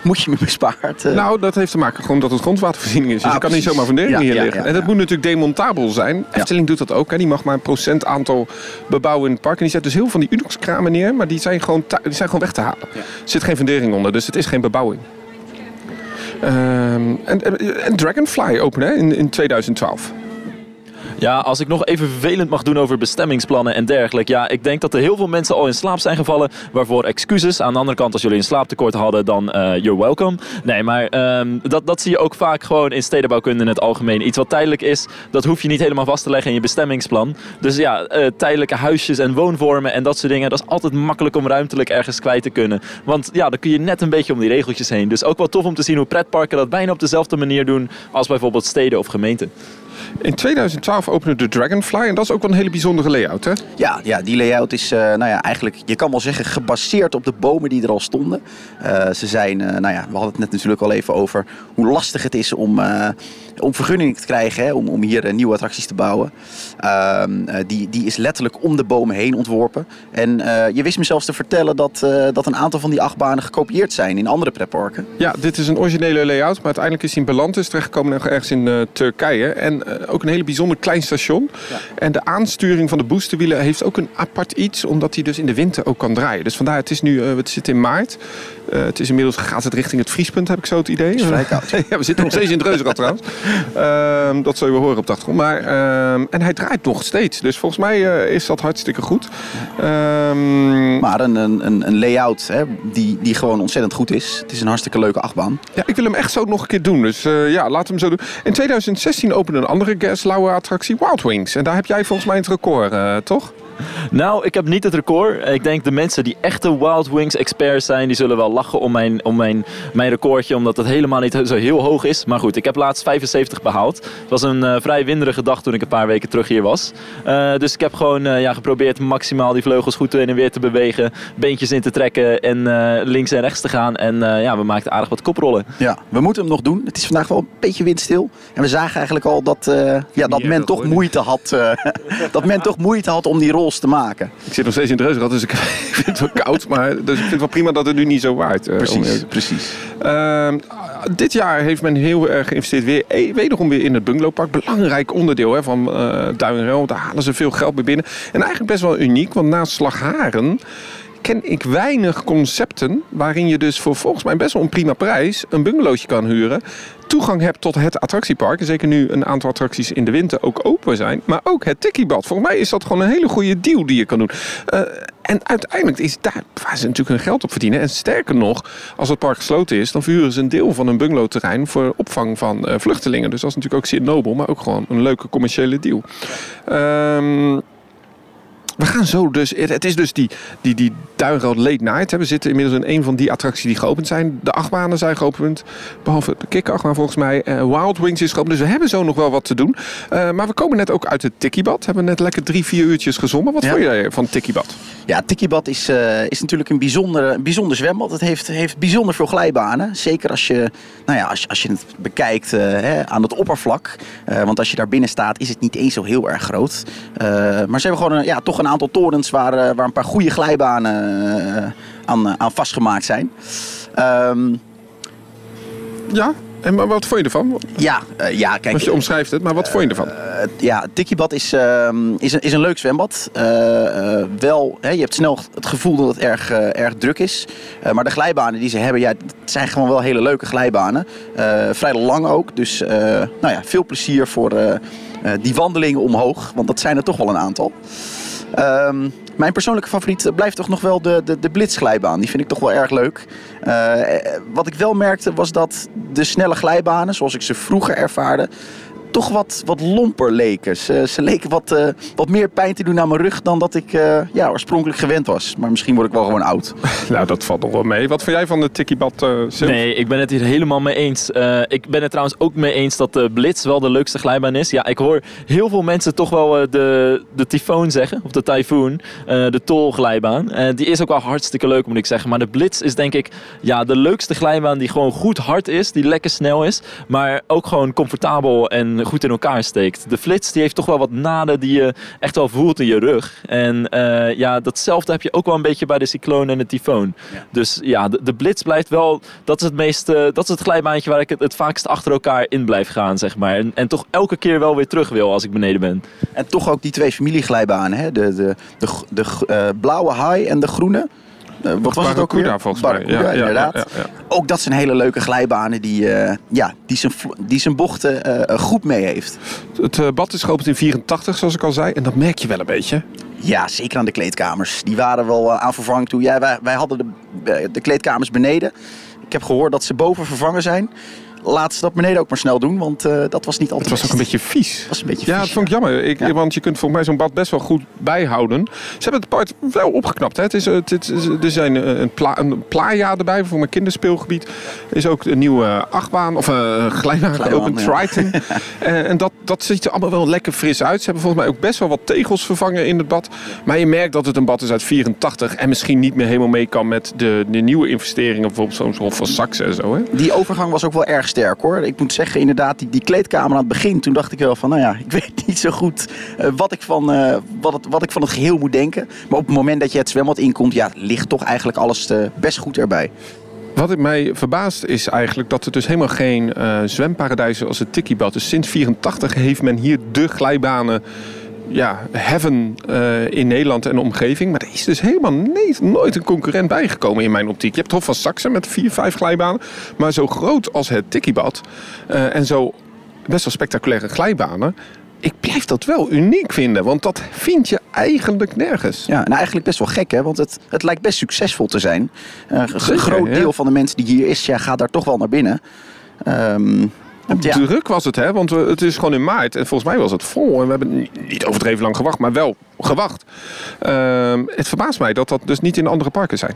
moet je me bespaard. Nou, dat heeft te maken gewoon dat het grondwatervoorziening is. Dus ah, je kan niet zomaar fundering ja, hier ja, liggen. Ja, en dat moet natuurlijk demontabel zijn. Efteling doet dat ook. Hè. Die mag maar een procent aantal bebouwen in het park. En die zet dus heel veel van die Unox-kramen neer. Maar die zijn gewoon, die zijn gewoon weg te halen. Er zit geen fundering onder, dus het is geen bebouwing. Um, en, en, Dragonfly openen in, in 2012. Ja, als ik nog even vervelend mag doen over bestemmingsplannen en dergelijke. Ja, ik denk dat er heel veel mensen al in slaap zijn gevallen. Waarvoor excuses. Aan de andere kant, als jullie een slaaptekort hadden, dan uh, you're welcome. Nee, maar um, dat, dat zie je ook vaak gewoon in stedenbouwkunde in het algemeen. Iets wat tijdelijk is, dat hoef je niet helemaal vast te leggen in je bestemmingsplan. Dus ja, uh, tijdelijke huisjes en woonvormen en dat soort dingen. Dat is altijd makkelijk om ruimtelijk ergens kwijt te kunnen. Want ja, dan kun je net een beetje om die regeltjes heen. Dus ook wel tof om te zien hoe pretparken dat bijna op dezelfde manier doen als bijvoorbeeld steden of gemeenten. In 2012 opende de Dragonfly en dat is ook wel een hele bijzondere layout, hè? Ja, ja die layout is, uh, nou ja, eigenlijk, je kan wel zeggen, gebaseerd op de bomen die er al stonden. Uh, ze zijn, uh, nou ja, we hadden het net natuurlijk al even over hoe lastig het is om, om vergunning te krijgen, hè, om, om hier nieuwe attracties te bouwen. Ehm, die, die is letterlijk om de bomen heen ontworpen. En je wist me zelfs te vertellen dat, dat een aantal van die achtbanen gekopieerd zijn in andere pretparken. Ja, dit is een originele layout, maar uiteindelijk is hij in Belantis terechtgekomen ergens in Turkije. En eh, ook een hele bijzonder klein station. Ja. En de aansturing van de boosterwielen heeft ook een apart iets, omdat hij dus in de winter ook kan draaien. Dus vandaar, het is nu, uh, het zit in maart. Uh, het is inmiddels gaat het richting het vriespunt, heb ik zo het idee. Het is vrij (laughs) koud. ja, we zitten nog steeds in het reuzenrad trouwens. Uh, dat zullen we horen op de achtergrond. Maar, uh, en hij draait nog steeds. Dus volgens mij is dat hartstikke goed. Ehm, maar een, een, een layout hè, die, die gewoon ontzettend goed is. Het is een hartstikke leuke achtbaan. Ja, ik wil hem echt zo nog een keer doen. Dus ja, laten we hem zo doen. In 2016 opende een andere Gerstlauer attractie, Wild Wings. En daar heb jij volgens mij het record, toch? Nou, ik heb niet het record. Ik denk de mensen die echte Wild Wings experts zijn, die zullen wel lachen om mijn, om mijn, mijn recordje, omdat het helemaal niet zo heel hoog is. Maar goed, ik heb laatst 75 behaald. Het was een uh, vrij winderige dag toen ik een paar weken terug hier was. Uh, dus ik heb gewoon uh, ja, geprobeerd maximaal die vleugels goed heen en weer te bewegen, beentjes in te trekken en links en rechts te gaan. En ja, we maakten aardig wat koprollen. Ja, we moeten hem nog doen. Het is vandaag wel een beetje windstil. En we zagen eigenlijk al dat, ja, dat men toch moeite had. (laughs) dat men toch moeite had om die rol te maken. Ik zit nog steeds in het reuzenrad, dus ik (laughs) vind het wel koud. Maar dus ik vind het wel prima dat het nu niet zo waait. Uh, precies, precies. Uh, dit jaar heeft men heel erg geïnvesteerd weer, eh, wederom weer in het bungalowpark. Belangrijk onderdeel hè, van uh, Duin Daar halen ze veel geld mee binnen. En eigenlijk best wel uniek, want naast Slagharen ken ik weinig concepten waarin je dus voor volgens mij best wel een prima prijs een bungalowtje kan huren. Toegang hebt tot het attractiepark. Zeker nu een aantal attracties in de winter ook open zijn. Maar ook het tikkiebad. Volgens mij is dat gewoon een hele goede deal die je kan doen. Uh, en uiteindelijk is daar waar ze natuurlijk hun geld op verdienen. En sterker nog, als het park gesloten is, dan verhuren ze een deel van hun bungalowterrein voor opvang van uh, vluchtelingen. Dus dat is natuurlijk ook zeer nobel, maar ook gewoon een leuke commerciële deal. Um, we gaan zo dus. Het is dus die, die, die Duinrood Late Night. We zitten inmiddels in een van die attracties die geopend zijn. De achtbanen zijn geopend. Behalve de kikachtbaan volgens mij. Uh, Wild Wings is geopend. Dus we hebben zo nog wel wat te doen. Uh, maar we komen net ook uit het Tikkiebad. Hebben net lekker drie, vier uurtjes gezongen. Wat ja. vond jij van Tikkiebad? Ja, Tikkiebad is, uh, is natuurlijk een bijzonder, bijzonder zwembad. Het heeft, heeft bijzonder veel glijbanen. Zeker als je, nou ja, als, als je het bekijkt hè, aan het oppervlak. want als je daar binnen staat is het niet eens zo heel erg groot. maar ze hebben gewoon ja, toch een aantal torens waar, eh, waar een paar goede glijbanen eh, aan, eh, aan vastgemaakt zijn. Um, ja, en maar wat vond je ervan? Ja, uh, ja kijk. Als je omschrijft het, maar wat uh, vond je ervan? Uh, ja, Tikkiebad is, ehm, is, een, is een leuk zwembad. wel, hè, je hebt snel het gevoel dat het erg, erg druk is. maar de glijbanen die ze hebben, ja, het zijn gewoon wel hele leuke glijbanen. vrij lang ook. Dus nou ja, veel plezier voor die wandelingen omhoog. Want dat zijn er toch wel een aantal. Um, mijn persoonlijke favoriet blijft toch nog wel de, de, de blitzglijbaan. Die vind ik toch wel erg leuk. Uh, wat ik wel merkte was dat de snelle glijbanen, zoals ik ze vroeger ervaarde, toch wat, wat lomper leken. Ze, ze leken wat, uh, wat meer pijn te doen aan mijn rug dan dat ik uh, ja, oorspronkelijk gewend was. Maar misschien word ik wel gewoon oud. (laughs) nou, dat valt nog wel mee. Wat vind jij van de Tikkiebad uh, Nee, ik ben het hier helemaal mee eens. ik ben het trouwens ook mee eens dat de Blitz wel de leukste glijbaan is. Ja, ik hoor heel veel mensen toch wel de, de Typhoon zeggen. Of de Typhoon. de tolglijbaan. die is ook wel hartstikke leuk moet ik zeggen. Maar de Blitz is denk ik ja, de leukste glijbaan die gewoon goed hard is. Die lekker snel is. Maar ook gewoon comfortabel en en goed in elkaar steekt. De flits die heeft toch wel wat naden die je echt wel voelt in je rug. En eh, ja, datzelfde heb je ook wel een beetje bij de cycloon en de tyfoon. Ja. Dus ja, de, de blitz blijft wel, dat is het meest, eh, dat is het glijbaantje waar ik het, het vaakst achter elkaar in blijf gaan, zeg maar. En, en toch elke keer wel weer terug wil als ik beneden ben. En toch ook die twee familieglijbanen, hè? De, de, de, de, eh, blauwe haai en de groene. Eh, wat was het ook weer? Volgens mij. Inderdaad. ja, ja. Ook dat zijn hele leuke glijbanen die, eh, ja, die, zijn, die zijn bochten eh, goed mee heeft. Het bad is geopend in 84, zoals ik al zei. En dat merk je wel een beetje. Ja, zeker aan de kleedkamers. Die waren wel aan vervanging toe. Ja, wij, wij hadden de, de kleedkamers beneden. Ik heb gehoord dat ze boven vervangen zijn. Laat ze dat beneden ook maar snel doen, want eh, dat was niet Het altijd was ook een beetje vies. was een beetje Ja, vies, dat vond ik jammer. Ik, Ja. Want je kunt volgens mij zo'n bad best wel goed bijhouden. Ze hebben het park wel opgeknapt. Hè. Het is, eh, het is, er zijn eh, een, pla, een playa erbij voor mijn kinderspeelgebied. Er is ook een nieuwe achtbaan of een glijbaan Glijbaan, geopend, ja. Triton. (laughs) Eh, en dat, dat ziet er allemaal wel lekker fris uit. Ze hebben volgens mij ook best wel wat tegels vervangen in het bad. Maar je merkt dat het een bad is uit 84 en misschien niet meer helemaal mee kan met de, de nieuwe investeringen. Bijvoorbeeld zo'n Hof van Saxe en zo. Hè. Die overgang was ook wel erg sterk hoor. Ik moet zeggen, inderdaad, die, die kleedkamer aan het begin, toen dacht ik wel van, nou ja, ik (laughs) weet niet zo goed eh, wat, ik van, eh, wat, het, wat ik van het geheel moet denken. Maar op het moment dat je het zwembad inkomt, ja, ligt toch eigenlijk alles eh, best goed erbij. Wat mij verbaast is eigenlijk dat er dus helemaal geen zwemparadijzen als het Tikkiebad is. Sinds 84 heeft men hier de glijbanen ja, heaven eh, in Nederland en de omgeving. Maar er is dus helemaal niet, nooit een concurrent bijgekomen in mijn optiek. Je hebt Hof van Saxe met vier, vijf glijbanen. Maar zo groot als het Tikkiebad eh, en zo best wel spectaculaire glijbanen. Ik blijf dat wel uniek vinden, want dat vind je eigenlijk nergens. Ja, nou eigenlijk best wel gek hè, want het, het lijkt best succesvol te zijn. Een groot ja. deel van de mensen die hier is, ja, gaat daar toch wel naar binnen. Ehm, want ja, Druk was het, hè? Want het is gewoon in maart. En volgens mij was het vol. En we hebben ni- niet overdreven lang gewacht, maar wel gewacht. Ehm, het verbaast mij dat dat dus niet in andere parken zijn.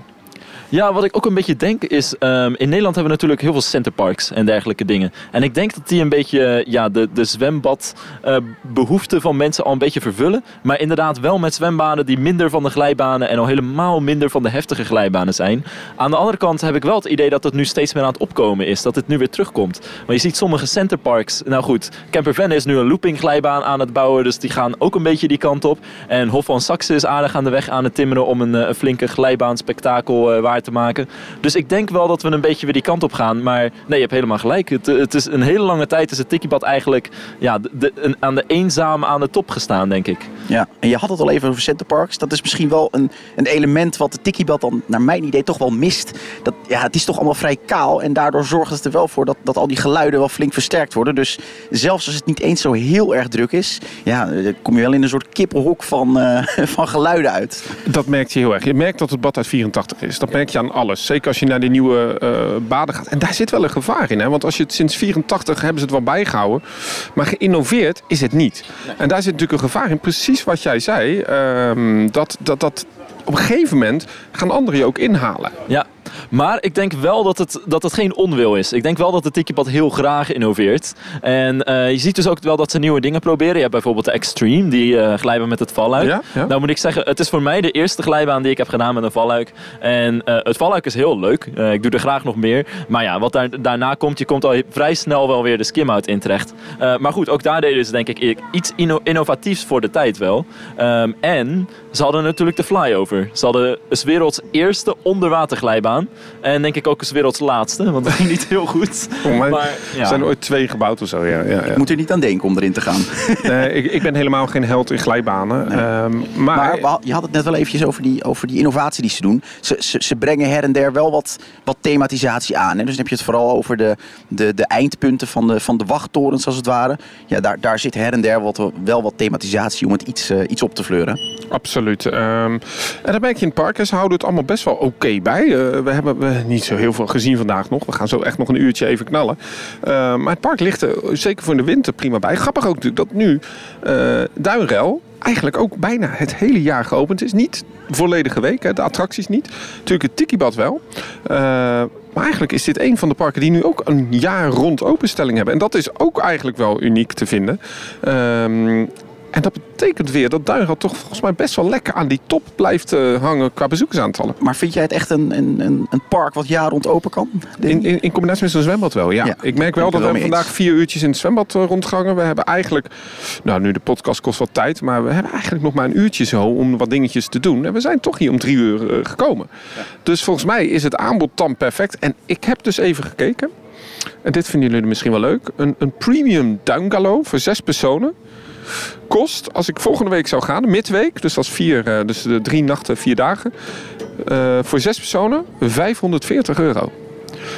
Ja, wat ik ook een beetje denk is, ehm, in Nederland hebben we natuurlijk heel veel centerparks en dergelijke dingen. En ik denk dat die een beetje eh, ja, de, de zwembadbehoeften van mensen al een beetje vervullen. Maar inderdaad wel met zwembaden die minder van de glijbanen en al helemaal minder van de heftige glijbanen zijn. Aan de andere kant heb ik wel het idee dat het nu steeds meer aan het opkomen is. Dat het nu weer terugkomt. Maar je ziet sommige centerparks, nou goed, Camper Van is nu een looping glijbaan aan het bouwen. Dus die gaan ook een beetje die kant op. En Hof van Saxe is aardig aan de weg aan het timmeren om een, eh, een flinke glijbaan spektakel eh, waar te maken. Dus ik denk wel dat we een beetje weer die kant op gaan. Maar nee, je hebt helemaal gelijk. Het, eh, het is een hele lange tijd is het Tikkiebad eigenlijk ja, de, de- een- aan de eenzame aan de top gestaan, denk ik. Ja, en je had het al even over centerparks. Dat is misschien wel een, een element wat de Tikkiebad dan naar mijn idee toch wel mist. Dat, ja, het is toch allemaal vrij kaal en daardoor zorgt het er wel voor dat, dat al die geluiden wel flink versterkt worden. Dus zelfs als het niet eens zo heel erg druk is, ja, dan kom je wel in een soort kippenhok van, eh, (laughs) van geluiden uit. Dat merk je heel erg. Je merkt dat het bad uit 84 is. Dat merk je aan alles. Zeker als je naar de nieuwe eh, baden gaat. En daar zit wel een gevaar in. Hè? Want als je het sinds 84 hebben ze het wel bijgehouden. Maar geïnnoveerd is het niet. En daar zit natuurlijk een gevaar in. Precies wat jij zei. ehm, dat, dat, dat op een gegeven moment gaan anderen je ook inhalen. Ja, maar ik denk wel dat het, dat het geen onwil is. Ik denk wel dat de Tikkiebad heel graag innoveert. En eh, je ziet dus ook wel dat ze nieuwe dingen proberen. Je hebt bijvoorbeeld de Extreme, die glijbaan met het valluik. Ja, ja. Nou moet ik zeggen, het is voor mij de eerste glijbaan die ik heb gedaan met een valluik. En eh, het valluik is heel leuk. Ik doe er graag nog meer. Maar ja, wat daar, daarna komt, je komt al vrij snel wel weer de skim-out in terecht. Maar goed, ook daar deden ze denk ik iets inno- innovatiefs voor de tijd wel. Ehm, en ze hadden natuurlijk de flyover. Ze hadden 's werelds eerste onderwaterglijbaan. En denk ik ook 's werelds laatste, want dat ging niet heel goed. (laughs) Maar, ja. zijn er ooit twee gebouwd of zo. Ja, ja, ja. Ik moet er niet aan denken om erin te gaan. (laughs) Nee, ik, ik ben helemaal geen held in glijbanen. Ehm, maar, je had het net wel eventjes over die, over die innovatie die ze doen. Ze, ze, ze brengen her en der wel wat, wat thematisatie aan. Hè? Dus dan heb je het vooral over de, de, de eindpunten van de, van de wachttorens als het ware. Ja, daar, daar zit her en der wat, wel wat thematisatie om het iets, eh, iets op te fleuren. Absoluut. Ehm, en dan merk je in het park, ze houden het allemaal best wel oké bij. Eh, we hebben we, niet zo heel veel gezien vandaag nog. We gaan zo echt nog een uurtje even knallen. Ehm, maar het park ligt er zeker voor in de winter prima bij. Grappig ook natuurlijk dat nu eh Duinrel eigenlijk ook bijna het hele jaar geopend is. Niet volledige week, de attracties niet. Natuurlijk het Tikibad wel. Eh, maar eigenlijk is dit een van de parken die nu ook een jaar rond openstelling hebben. En dat is ook eigenlijk wel uniek te vinden. Ehm, En dat betekent weer dat Duinrad toch volgens mij best wel lekker aan die top blijft eh, hangen qua bezoekersaantallen. Maar vind jij het echt een, een, een, een park wat jaar rond open kan? In, in, in combinatie met zo'n zwembad wel, ja. Ja, ik merk wel dat we vandaag vier uurtjes in het zwembad uh, rondgehangen. We hebben eigenlijk, nou nu de podcast kost wat tijd, maar we hebben eigenlijk nog maar een uurtje zo om wat dingetjes te doen. En we zijn toch hier om drie uur uh, gekomen. Dus volgens mij is het aanbod dan perfect. En ik heb dus even gekeken. En dit vinden jullie misschien wel leuk. Een, een premium duingalo voor zes personen. Kost, als ik volgende week zou gaan, midweek, dus dat is vier, uh, dus de drie nachten, vier dagen. Uh, voor zes personen 540 euro.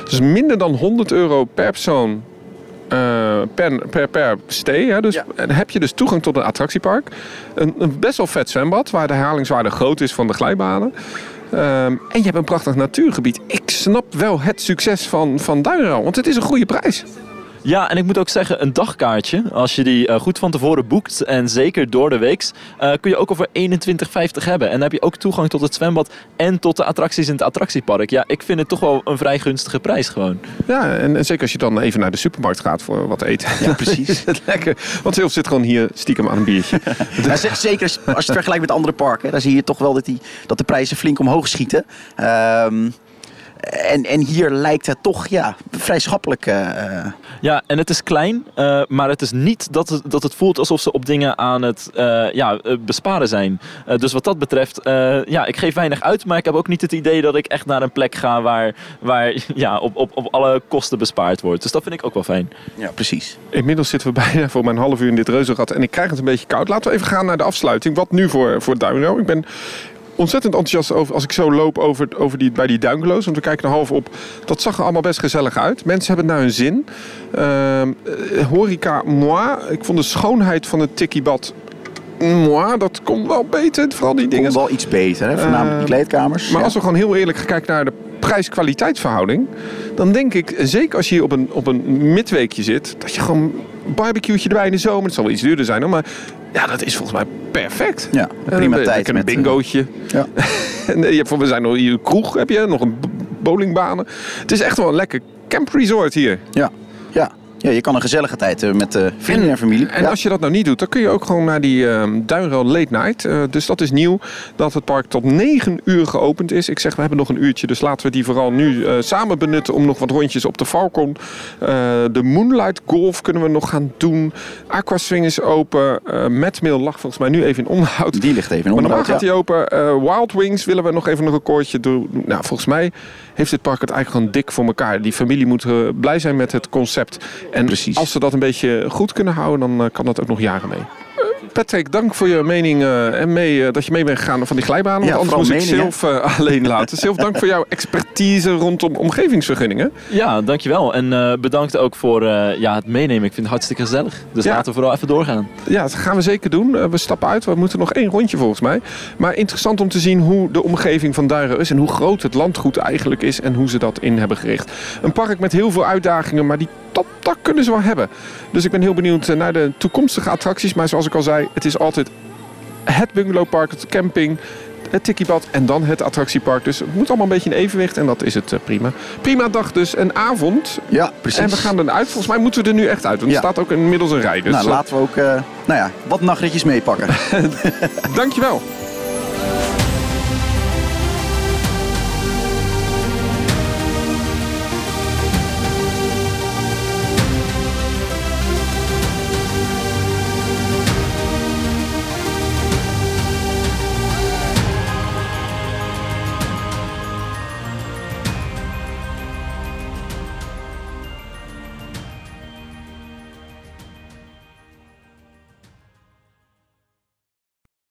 Dus minder dan 100 euro per persoon uh, per, per, per stay. Hè? Dus, ja. En heb je dus toegang tot een attractiepark. Een, een, best wel vet zwembad, waar de herhalingswaarde groot is van de glijbanen. Um, en je hebt een prachtig natuurgebied. Ik snap wel het succes van, van want het is een goede prijs. Ja, en ik moet ook zeggen, een dagkaartje, als je die uh, goed van tevoren boekt en zeker door de week, uh, kun je ook over 21,50 hebben. En dan heb je ook toegang tot het zwembad en tot de attracties in het attractiepark. Ja, ik vind het toch wel een vrij gunstige prijs gewoon. Ja, en, en zeker als je dan even naar de supermarkt gaat voor wat eten. Ja, precies. (laughs) lekker. Want Zilf zit gewoon hier stiekem aan een biertje. (laughs) ja, zeker als je het vergelijkt met andere parken, dan zie je toch wel dat, die, dat de prijzen flink omhoog schieten. Um, en, en hier lijkt het toch ja, vrij schappelijk. Uh... Ja, en het is klein, uh, maar het is niet dat het, dat het voelt alsof ze op dingen aan het uh, ja, besparen zijn. dus wat dat betreft, ja, ik geef weinig uit, maar ik heb ook niet het idee dat ik echt naar een plek ga waar, waar (laughs) ja, op, op, op alle kosten bespaard wordt. Dus dat vind ik ook wel fijn. Ja, precies. Inmiddels zitten we (laughs) bijna voor mijn half uur in dit reuzenrad en ik krijg het een beetje koud. Laten we even gaan naar de afsluiting. Wat nu voor, voor Duino? Ik ben ontzettend enthousiast over als ik zo loop over, over die, bij die duingeloos. Want we kijken er half op. Dat zag er allemaal best gezellig uit. Mensen hebben het naar hun zin. Uh, horeca, moi. Ik vond de schoonheid van het tikkiebad moi, dat komt wel beter. Vooral die dingen. Komt wel iets beter, hè? voornamelijk uh, die kleedkamers. Maar ja. als we gewoon heel eerlijk kijken naar de prijs-kwaliteitsverhouding, dan denk ik, zeker als je hier op een, op een midweekje zit, dat je gewoon een barbecue'tje erbij in de zomer, het zal wel iets duurder zijn, hoor, maar ja, dat is volgens mij perfect. Ja, prima en, tijd. Een met, bingootje. Ja. (laughs) en je hebt, we zijn nog hier een kroeg, heb je nog een bowlingbanen. Het is echt wel een lekker camp resort hier. Ja, ja. Ja, je kan een gezellige tijd uh, met uh, vrienden en, en familie. En ja. als je dat nou niet doet, dan kun je ook gewoon naar die uh, Duinrail Late Night. Uh, dus dat is nieuw, dat het park tot 9 uur geopend is. Ik zeg, we hebben nog een uurtje, dus laten we die vooral nu samen benutten om nog wat rondjes op de Falcon. de Moonlight Golf kunnen we nog gaan doen. Aquaswing is open. Madmill lag volgens mij nu even in onderhoud. Die ligt even in maar onderhoud, gaat die open. Wild Wings willen we nog even een recordje doen. Nou, volgens mij heeft het park het eigenlijk gewoon dik voor elkaar. Die familie moet blij zijn met het concept. En Precies. als ze dat een beetje goed kunnen houden, dan uh, kan dat ook nog jaren mee. Patrick, dank voor je mening uh, en mee, uh, dat je mee bent gegaan van die glijbanen. Ja, want anders moest mening, ik zelf (laughs) alleen laten. Zelf dank voor jouw expertise rondom omgevingsvergunningen. Ja, dankjewel. En uh, bedankt ook voor ja, het meenemen. Ik vind het hartstikke gezellig. Dus ja. laten we vooral even doorgaan. Ja, dat gaan we zeker doen. we stappen uit. We moeten nog één rondje volgens mij. Maar interessant om te zien hoe de omgeving van Duiren is. En hoe groot het landgoed eigenlijk is. En hoe ze dat in hebben gericht. Een park met heel veel uitdagingen. Maar die dat, dat kunnen ze wel hebben. Dus ik ben heel benieuwd naar de toekomstige attracties. Maar zoals ik al zei, het is altijd het bungalowpark, het camping, het tikkiebad en dan het attractiepark. Dus het moet allemaal een beetje in evenwicht en dat is het uh, prima. Prima dag dus, een avond. Ja, precies. En we gaan eruit. Volgens mij moeten we er nu echt uit, want ja. er staat ook inmiddels een rij. Dus nou, laten we ook uh, nou ja, wat nachtritjes meepakken. (laughs) (laughs) Dankjewel.